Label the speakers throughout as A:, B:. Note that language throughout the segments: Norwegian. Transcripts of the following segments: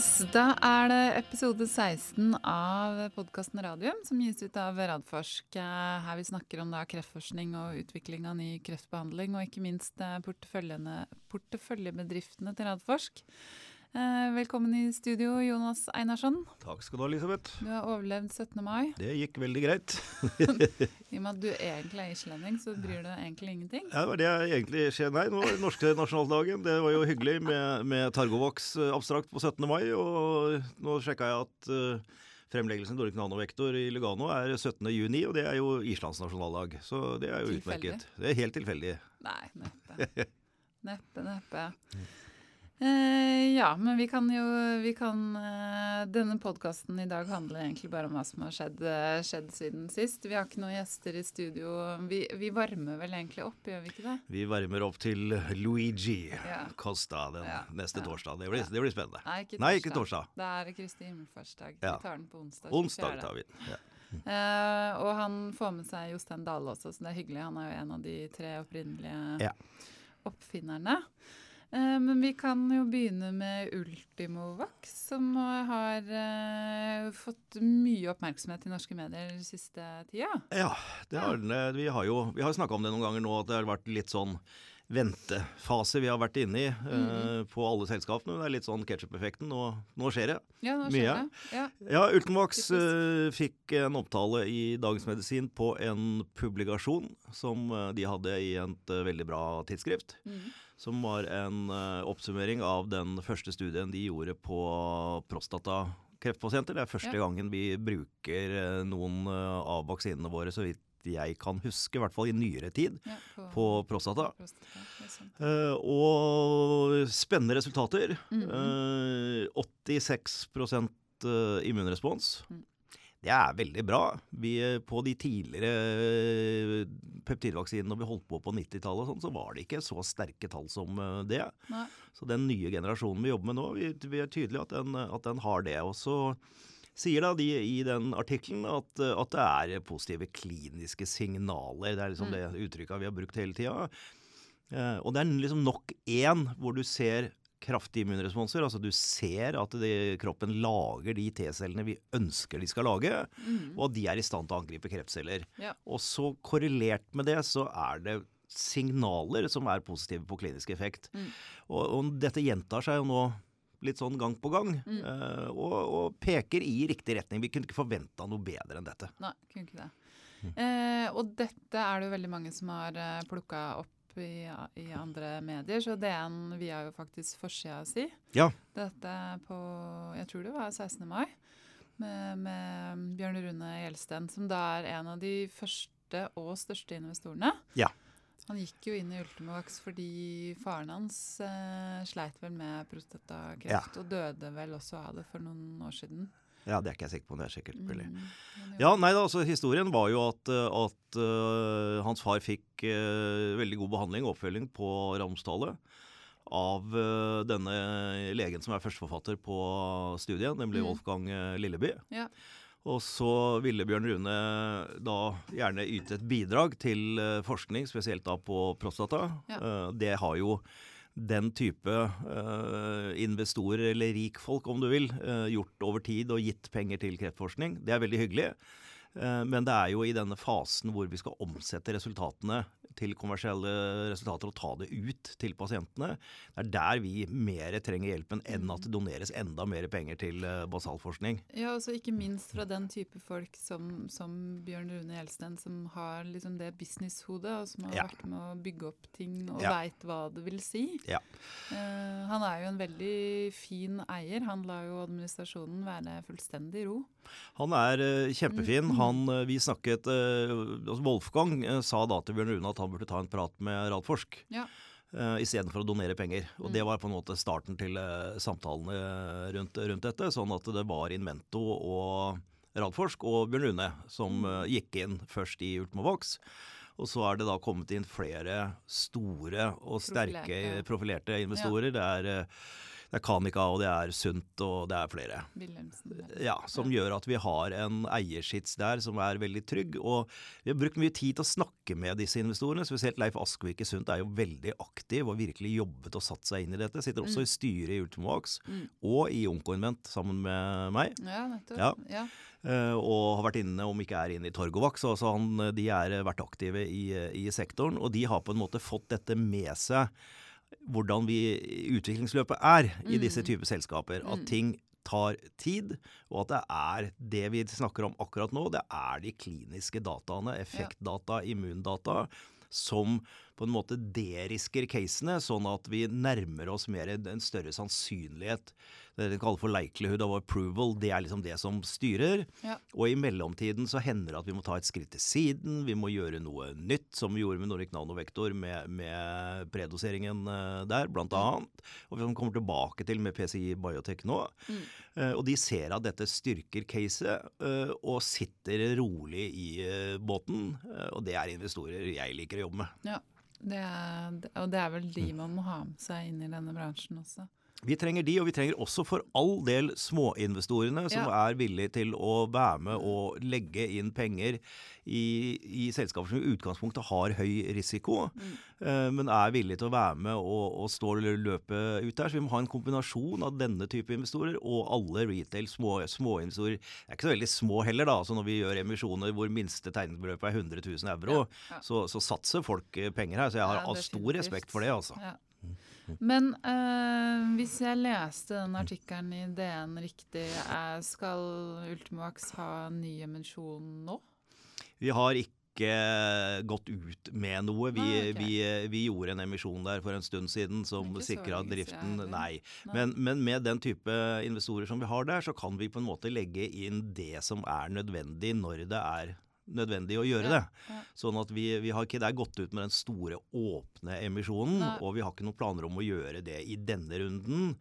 A: Yes, Da er det episode 16 av podkasten Radium, som gis ut av Radforsk. eh, Her vi snakker om da kreftforskning og utvikling av ny kreftbehandling, og ikke minst eh, porteføljebedriftene til Radforsk. Eh, Velkommen i studio, Jonas Einarsson.
B: Takk skal du ha, Elisabeth.
A: Du har overlevd 17. mai.
B: Det gikk veldig greit.
A: I og med at du egentlig er islending, så bryr du deg egentlig ingenting.
B: Ja, det var det jeg egentlig skjer. Nei, nå var norske nasjonaldagen. Det var jo hyggelig med, med Targovax eh, abstrakt på 17. mai. Og nå sjekka jeg at uh, fremleggelsen Dorik Nanovektor i Lugano er 17. juni, og det er jo Islands nasjonaldag. Så det er jo
A: Tilfeldig.
B: utmerket. Det er helt tilfeldig.
A: Nei, neppe. Neppe, neppe. Eh, ja, men vi kan jo vi kan, eh, Denne podkasten i dag handler egentlig bare om hva som har skjedd, eh, skjedd siden sist. Vi har ikke noen gjester i studio. Vi, vi varmer vel egentlig opp, gjør vi ikke det?
B: Vi varmer opp til Luigi
A: Ja.
B: Costa den
A: Ja,
B: neste
A: ja,
B: torsdag. Det blir, det blir spennende.
A: Nei, ikke torsdag.
B: Nei, ikke torsdag.
A: Det er Kristi himmelfartsdag. Vi tar den på onsdag.
B: Onsdag
A: 24..
B: tar vi den.
A: Eh, og han får med seg Jostein Dale også, så det er hyggelig. Han er jo en av de tre opprinnelige oppfinnerne. Eh, men vi kan jo begynne med Ultimovax, som har eh, fått mye oppmerksomhet i norske medier den siste tida.
B: Ja, har eh, Vi har jo vi snakka om det noen ganger nå, at det har vært litt sånn ventefase vi har vært inne i eh, på alle selskapene. Det er litt sånn ketsjup-effekten. Nå, nå skjer det.
A: Ja, nå
B: Mye.
A: det. Ja.
B: Ja, Ultimax
A: Typisk.
B: eh, fikk en opptale i Dagens Medisin på en publikasjon som uh, de hadde i et veldig bra tidsskrift.
A: Mhm.
B: Som var en oppsummering av den første studien de gjorde på prostatakreftpasienter. Det er første gangen vi bruker noen av vaksinene våre, så vidt jeg kan huske, i hvert fall i nyere tid,
A: Ja,
B: på prostata.
A: prostata, sant.
B: Eh, og spennende resultater.
A: Mm
B: -hmm. uh, 86 eh, immunrespons.
A: Mm.
B: Det er veldig bra. Vi, eh, på de tidligere eh, peptidvaksinene når vi holdt på på 90-tallet, sånn, så var det ikke så sterke tall som det.
A: Nei.
B: Så den nye generasjonen vi jobber med nå, vi, vi er tydelige at den, at den har det. Og så sier da de i den artikkelen at, at det er positive kliniske signaler. Det er liksom
A: Mm.
B: det uttrykket vi har brukt hele tida. Eh, og det er liksom nok én hvor du ser kraftige immunresponser. Altså du ser at de, kroppen lager de T-cellene vi ønsker de skal lage,
A: mm.
B: og at de er i stand til å angripe kreftceller.
A: Ja.
B: Og så korrelert med det, så er det signaler som er positive på klinisk effekt.
A: Mm.
B: Og, og dette gjentar seg jo nå litt sånn gang på gang,
A: Mm.
B: Uh, og, og peker i riktig retning. Vi kunne ikke forventa noe bedre enn dette.
A: Nei, kunne ikke det. Eh, og dette er det jo veldig mange som har uh, plukka opp i, i andre medier, så DN via jo faktisk forsida si.
B: Ja.
A: Dette på jeg tror det var 16. mai, med, med Bjørn Rune Gjelsten, som da er en av de første og største investorene.
B: Ja.
A: Han gikk jo inn i Ultimovax fordi faren hans eh, sleit vel med prostatakreft, og døde vel også av det for noen år siden.
B: Ja, det er ikke jeg sikker på, men det er sikkert mulig.
A: Mm.
B: Ja, nei da, altså Historien var jo at, eh, at uh, hans far fikk uh, veldig god behandling og oppfølging på Ramstallet av uh, denne legen som er førsteforfatter på studien, nemlig
A: Mm.
B: Wolfgang Lilleby.
A: Ja.
B: Og så ville Bjørn Rune da gjerne yte et bidrag til eh, forskning, spesielt da på prostata.
A: Ja.
B: Eh, det har jo den type eh, investorer, eller rikfolk om du vil, gjort over tid og gitt penger til kreftforskning. Det er veldig hyggelig. Eh, Men det er jo i denne fasen hvor vi skal omsette resultatene til kommersielle resultater og ta det ut til pasientene. Det er der vi mer trenger hjelpen enn at det doneres enda mer penger til eh, basalforskning.
A: Ja, og så ikke minst fra den type folk som, som Bjørn Rune Gjelsten, som har liksom det businesshodet, og som har
B: Ja.
A: vært med å bygge opp ting og
B: Ja.
A: veit hva det vil si.
B: Ja.
A: Eh, han er jo en veldig fin eier. Han lar jo administrasjonen være fullstendig ro.
B: Han er kjempefin.
A: Mm.
B: Han, eh, vi snakket, eh, altså Wolfgang eh, sa da til Bjørn Rune at han burde ta en prat med Radforsk.
A: Ja.
B: Uh, Istedenfor å donere penger. Og
A: Mm.
B: Det var på en måte starten til samtalene rundt, rundt dette. Sånn at det var Invento og Radforsk og Bjørn Rune som
A: Mm.
B: gikk inn først i Ultimovox. Og så er det da kommet inn flere store og sterke
A: Profilerte.
B: profilerte investorer. Det er det er Kanika, og det er Sunt, og det er flere. Ja, Som gjør at vi har en eierskits der som er veldig trygg. Og vi har brukt mye tid til å snakke med disse investorene. Spesielt Leif Askvik i Sundt er jo veldig aktiv og virkelig jobbet og satt seg inn i dette. Sitter også
A: Mm.
B: i styret i Ultimovax
A: Mm.
B: og i Onkoinvent sammen med meg.
A: Ja, nettopp.
B: Ja.
A: Ja.
B: Uh, Og har vært inne, om ikke er inne i Torgovax. Altså han, de har vært aktive i, i sektoren. Og de har på en måte fått dette med seg hvordan vi utviklingsløpet er i disse
A: Mm.
B: typer selskaper.
A: Mm.
B: At ting tar tid, og at det er det vi snakker om akkurat nå, det er de kliniske dataene, effektdata, immundata, som på en måte derisker casene, sånn at vi nærmer oss mer en større sannsynlighet. Det de kaller for likelihood of approval, det er liksom det som styrer.
A: Ja.
B: Og i mellomtiden så hender det at vi må ta et skritt til siden, vi må gjøre noe nytt, som vi gjorde med Nordic Nanovektor med, med predoseringen eh, der, blant annet. Og vi kommer tilbake til med PCI Biotech nå.
A: Mm.
B: Eh, og de ser at dette styrker caset, eh, og sitter rolig i båten. og det er investorer jeg liker å jobbe med.
A: Ja. Det er, og det er vel
B: Mm.
A: de man må ha med seg inn i denne bransjen også.
B: Vi trenger de, og vi trenger også for all del småinvestorene som
A: Ja.
B: er villige til å være med og legge inn penger i, i selskaper som i utgangspunktet har høy risiko,
A: Mm.
B: eh, men er villige til å være med og, og stå løpet ut der. Så vi må ha en kombinasjon av denne type investorer og alle retail små, småinvestorer. Det er ikke så veldig små heller, da. Altså når vi gjør emisjoner hvor minste tegningsbeløp er 100 000 euro,
A: Ja, ja.
B: Så, så satser folk eh, penger her. Så jeg har
A: Ja,
B: stor respekt for det, altså.
A: Men eh, hvis jeg leste den artikkelen i DN riktig, eh, skal Ultimax ha ny emisjon nå?
B: Vi har ikke gått ut med noe. Vi,
A: Nei, okay.
B: vi, vi gjorde en emisjon der for en stund siden som sikra driften. Nei.
A: Nei.
B: Men, men med den type investorer som vi har der, så kan vi på en måte legge inn det som er nødvendig når det er nødvendig å gjøre
A: Ja,
B: det.
A: ja.
B: Sånn at vi, vi har ikke der gått ut med den store åpne emisjonen,
A: Nei.
B: og vi har ikke noen planer om å gjøre det i denne runden.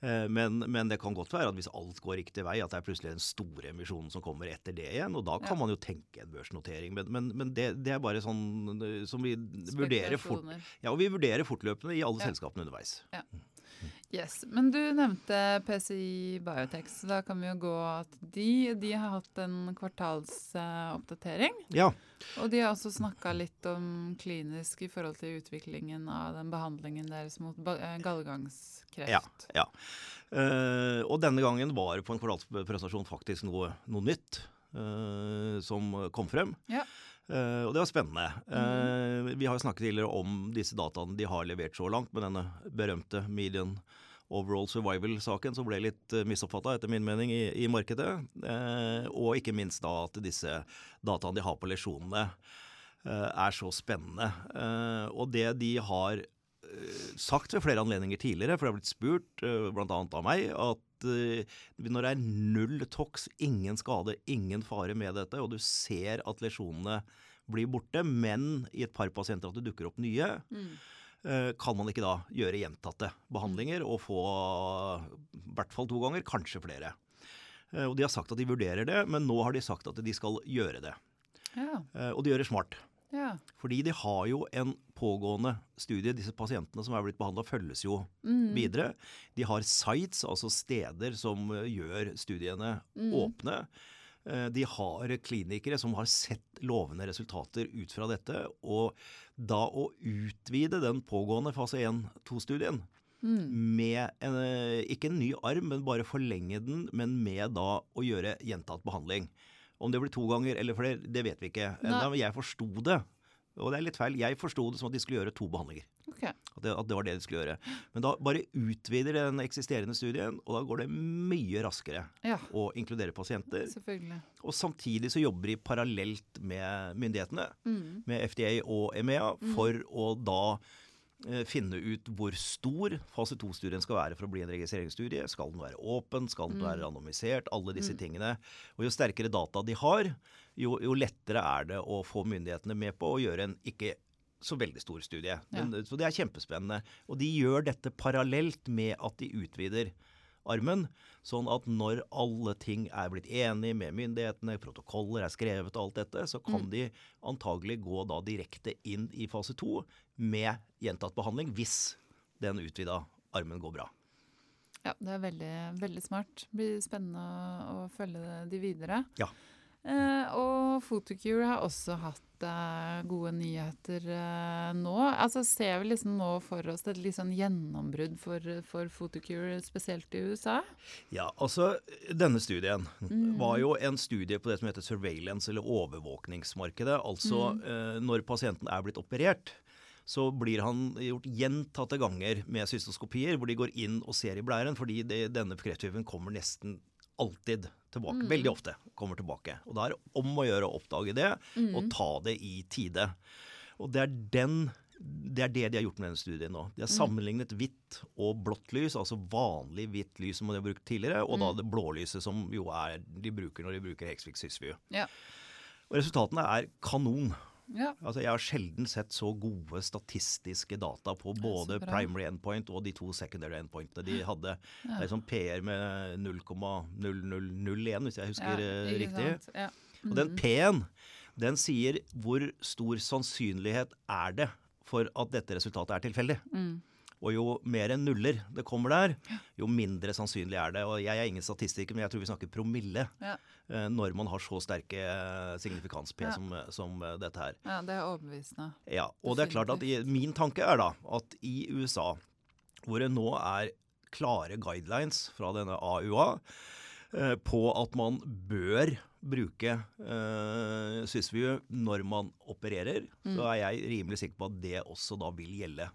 B: Eh, Men, men det kan godt være at hvis alt går riktig vei, at det er plutselig den store emisjonen som kommer etter det igjen. Og da kan
A: Ja.
B: man jo tenke en børsnotering. Men, men, men det, det er bare sånn eh, som vi vurderer fort. Ja, og vi vurderer fortløpende i alle
A: Ja.
B: selskapene underveis.
A: Yes, Men du nevnte PCI Biotech, så da kan vi jo gå at de, de har hatt en kvartalsoppdatering.
B: Ja.
A: Og de har også snakka litt om klinisk i forhold til utviklingen av den behandlingen deres mot eh, gallegangskreft.
B: Ja, ja. Uh, og denne gangen var det på en kvartalspresentasjon faktisk noe, noe nytt uh, som kom frem.
A: Ja.
B: Eh, og det var spennende. Mm. vi har jo snakket tidligere om disse dataene de har levert så langt, med denne berømte median overall survival-saken som ble litt uh, misoppfatta, etter min mening, i, i markedet. Eh, og ikke minst da at disse dataene de har på lesjonene, eh, er så spennende. Eh, og det de har eh, sagt ved flere anledninger tidligere, for det har blitt spurt bl.a. av meg, at eh, når det er null tox, ingen skade, ingen fare med dette, og du ser at lesjonene blir borte, men i et par pasienter at det dukker opp nye,
A: Mm.
B: eh, kan man ikke da gjøre gjentatte behandlinger og få i hvert fall to ganger, kanskje flere. Eh, Og De har sagt at de vurderer det, men nå har de sagt at de skal gjøre det.
A: Ja.
B: Eh, Og de gjør det smart.
A: Ja.
B: Fordi de har jo en pågående studie. Disse pasientene som er blitt behandla, følges jo
A: Mm.
B: videre. De har sites, altså steder som eh, gjør studiene
A: Mm.
B: åpne. Eh, De har klinikere som har sett lovende resultater ut fra dette. Og da å utvide den pågående fase 1-2-studien
A: Mm.
B: med en, eh, ikke en ny arm, men bare forlenge den, men med da å gjøre gjentatt behandling. Om det blir to ganger eller flere, det vet vi ikke. Enda, jeg forsto det. Og det er litt feil. Jeg forsto det som at de skulle gjøre to behandlinger.
A: Okay.
B: At det, at det var det de skulle gjøre. Men da bare utvider den eksisterende studien, og da går det mye raskere
A: Ja,
B: å inkludere pasienter.
A: selvfølgelig.
B: Og samtidig så jobber de parallelt med myndighetene,
A: Mm.
B: med FDA og EMEA, for å da finne ut hvor stor fase 2-studien skal være for å bli en registreringsstudie. Skal den være åpen? Skal den være randomisert? Alle disse tingene. Og jo sterkere data de har, jo, jo lettere er det å få myndighetene med på å gjøre en ikke så veldig stor studie. Men, Så det er kjempespennende. Og de gjør dette parallelt med at de utvider armen. Sånn at når alle ting er blitt enige med myndighetene, protokoller er skrevet og alt dette, så kan de antagelig gå da direkte inn i fase to med gjentatt behandling hvis den utvida armen går bra.
A: Ja, det er veldig, veldig smart. Det blir spennende å, følge de videre.
B: Ja.
A: Eh, og Photocure har også hatt eh, gode nyheter eh, nå. Altså Ser vi liksom nå for oss et litt sånn gjennombrudd for, for Photocure, spesielt i USA?
B: Ja, altså denne studien
A: Mm.
B: var jo en studie på det som heter surveillance, eller overvåkningsmarkedet. Altså
A: Mm.
B: eh, når pasienten er blitt operert, så blir han gjort gjentatte ganger med cystoskopier, hvor de går inn og ser i blæren, fordi det, denne krefttypen kommer nesten alltid tilbake.
A: Mm.
B: Veldig ofte kommer tilbake. Og da er det om å gjøre å oppdage det,
A: Mm.
B: og ta det i tide. Og det er den det er det de har gjort med denne studien nå. De har
A: Mm.
B: sammenlignet hvitt og blått lys, altså vanlig hvitt lys som de har brukt tidligere, og
A: Mm.
B: da det blålyset som jo er de bruker når de bruker Hexvik Sysview.
A: Ja.
B: Og resultatene er kanon.
A: Ja.
B: Altså, jeg har sjelden sett så gode statistiske data på både primary endpoint og de to secondary endpointene. De hadde
A: Ja.
B: sånn PR med 0,0001, hvis jeg husker
A: ja,
B: riktig.
A: Ja. Mm.
B: Og den
A: Mhm.
B: P-en, den sier hvor stor sannsynlighet er det for at dette resultatet er tilfeldig.
A: Mm.
B: Og jo mer enn nuller det kommer der, jo mindre sannsynlig er det. Og jeg er ingen statistiker, men jeg tror vi snakker promille
A: Ja.
B: eh, når man har så sterke eh, signifikans-P
A: Ja.
B: som, som eh, dette her.
A: ja, det er overbevisende.
B: Ja, og det er klart at i, Min tanke er da at i USA, hvor det nå er klare guidelines fra denne AUA på at man bør bruke eh, Sysview når man opererer, så er jeg rimelig sikker på at det også da vil gjelde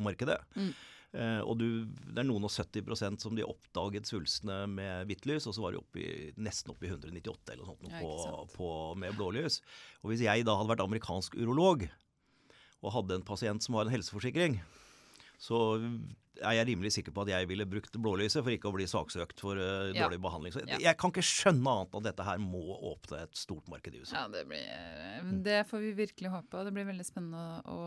B: overvåkningsmarkedet.
A: Mm.
B: Eh, og du, det er noen og 70% som de oppdaget svulstene med hvitt lys, og så var de oppi, nesten oppe i 198 eller noe sånt på, på, med blålys. Og hvis jeg da hadde vært amerikansk urolog og hadde en pasient som har en helseforsikring, så er jeg rimelig sikker på at jeg ville brukt blålyset for ikke å bli saksøkt for eh,
A: Ja.
B: dårlig behandling. Så
A: Ja.
B: jeg kan ikke skjønne annet enn at dette her må åpne et stort marked i USA.
A: Ja, det blir Det får vi virkelig håpe, og det blir veldig spennende å,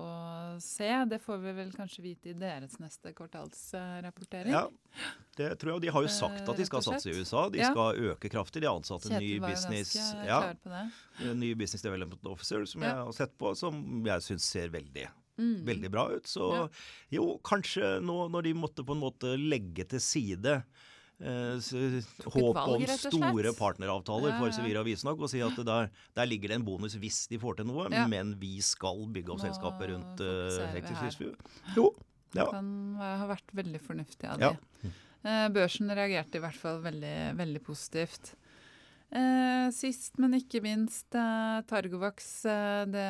A: å se. Det får vi vel kanskje vite i deres neste kvartalsrapportering.
B: Ja, det tror jeg. Og de har jo sagt at de skal
A: Eh,
B: satse i. USA. De
A: Ja.
B: skal øke kraftig. De har ansatt en ny business, ja, en ny business development officer som
A: Ja.
B: jeg har sett på, som jeg syns ser veldig
A: Mm.
B: veldig bra ut. Så
A: Ja.
B: jo, kanskje nå når de måtte på en måte legge til side eh, håp om store partneravtaler for
A: ja.
B: Sevira Visnag, og si at der, der ligger det en bonus hvis de får til noe,
A: Ja.
B: men vi skal bygge opp
A: Nå
B: selskapet rundt uh,
A: her.
B: Hexis Jo. Ja.
A: Kan ha vært veldig fornuftig av
B: Ja.
A: de. Eh, børsen reagerte i hvert fall veldig, veldig positivt. Eh, sist, men ikke minst, eh, Targovax, eh, det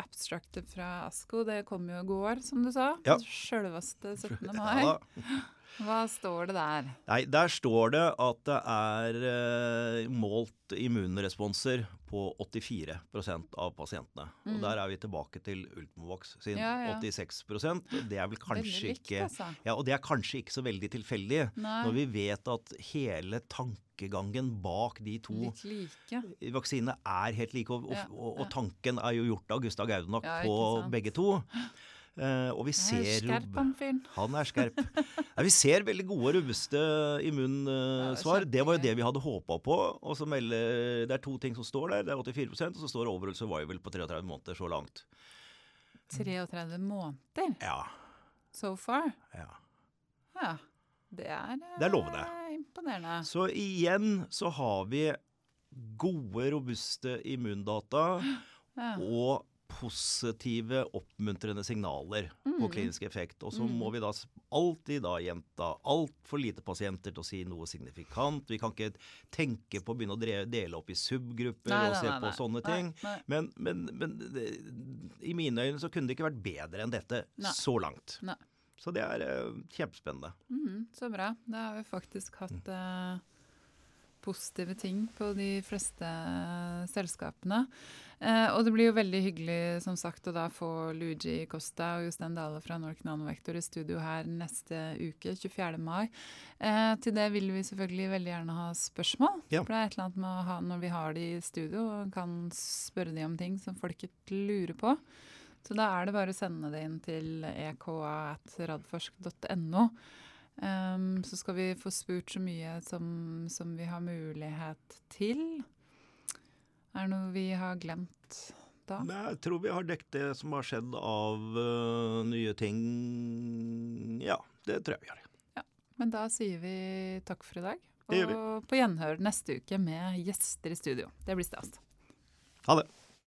A: abstractet fra ASKO, det kom jo i går, som du sa.
B: Ja.
A: Sjølveste 17. mai.
B: Ja.
A: Hva står det der?
B: Nei, der står det at det er eh, målt immunresponser på 84% av pasientene. Og der er vi tilbake til Ultimovax sin
A: Mm. Ja, ja.
B: 86 Det er vel kanskje
A: likt,
B: ikke
A: altså.
B: Ja, og det er kanskje ikke så veldig tilfeldig.
A: Nei.
B: Når vi vet at hele tankegangen bak de to vaksinene er helt like, og, og, og tanken er jo gjort av Gustav Gaudenak
A: Ja,
B: på begge to. Eh, og vi
A: er
B: ser jo
A: Skerp, han fyren.
B: han er skerp. Ja, vi ser veldig gode, robuste immunsvar.
A: Ja,
B: det var jo det vi hadde håpa på. Og så melder, Det er to ting som står der. Det er 84% og så står overall survival på 33 måneder så langt.
A: 33 måneder
B: Ja.
A: so far.
B: ja.
A: Ja. Det er, eh,
B: Det er lovende.
A: imponerende.
B: Så igjen så har vi gode, robuste immundata
A: Ja.
B: og positive, oppmuntrende signaler på
A: Mm.
B: klinisk effekt. Og så må vi da alltid da gjenta altfor lite pasienter til å si noe signifikant. Vi kan ikke tenke på å begynne å dele opp i subgrupper
A: Nei,
B: og se
A: nei,
B: på
A: nei.
B: sånne ting. Men, men, men det, i mine øyne så kunne det ikke vært bedre enn dette så langt. Så det er uh, kjempespennende.
A: Mm, så bra. Da har vi faktisk hatt eh, positive ting på de fleste selskapene. Eh, og det blir jo veldig hyggelig som sagt å da få Luigi Costa og Jostein Dale fra Nork Nanovektor i studio her neste uke, 24. mai. Eh, til det vil vi selvfølgelig veldig gjerne ha spørsmål.
B: Ja.
A: For det er et eller annet med å ha når vi har de i studio og kan spørre de om ting som folk ikke lurer på. Så da er det bare å sende det inn til eka.radforsk.no. Um, så skal vi få spurt så mye som, som vi har mulighet til. Er det noe vi har glemt da?
B: Nei, jeg tror vi har dekket det som har skjedd av uh, nye ting. Ja, det tror jeg vi har.
A: Ja, Men da sier vi takk for i dag. Og på gjenhør neste uke med gjester i studio. Det blir stas.
B: Ha det.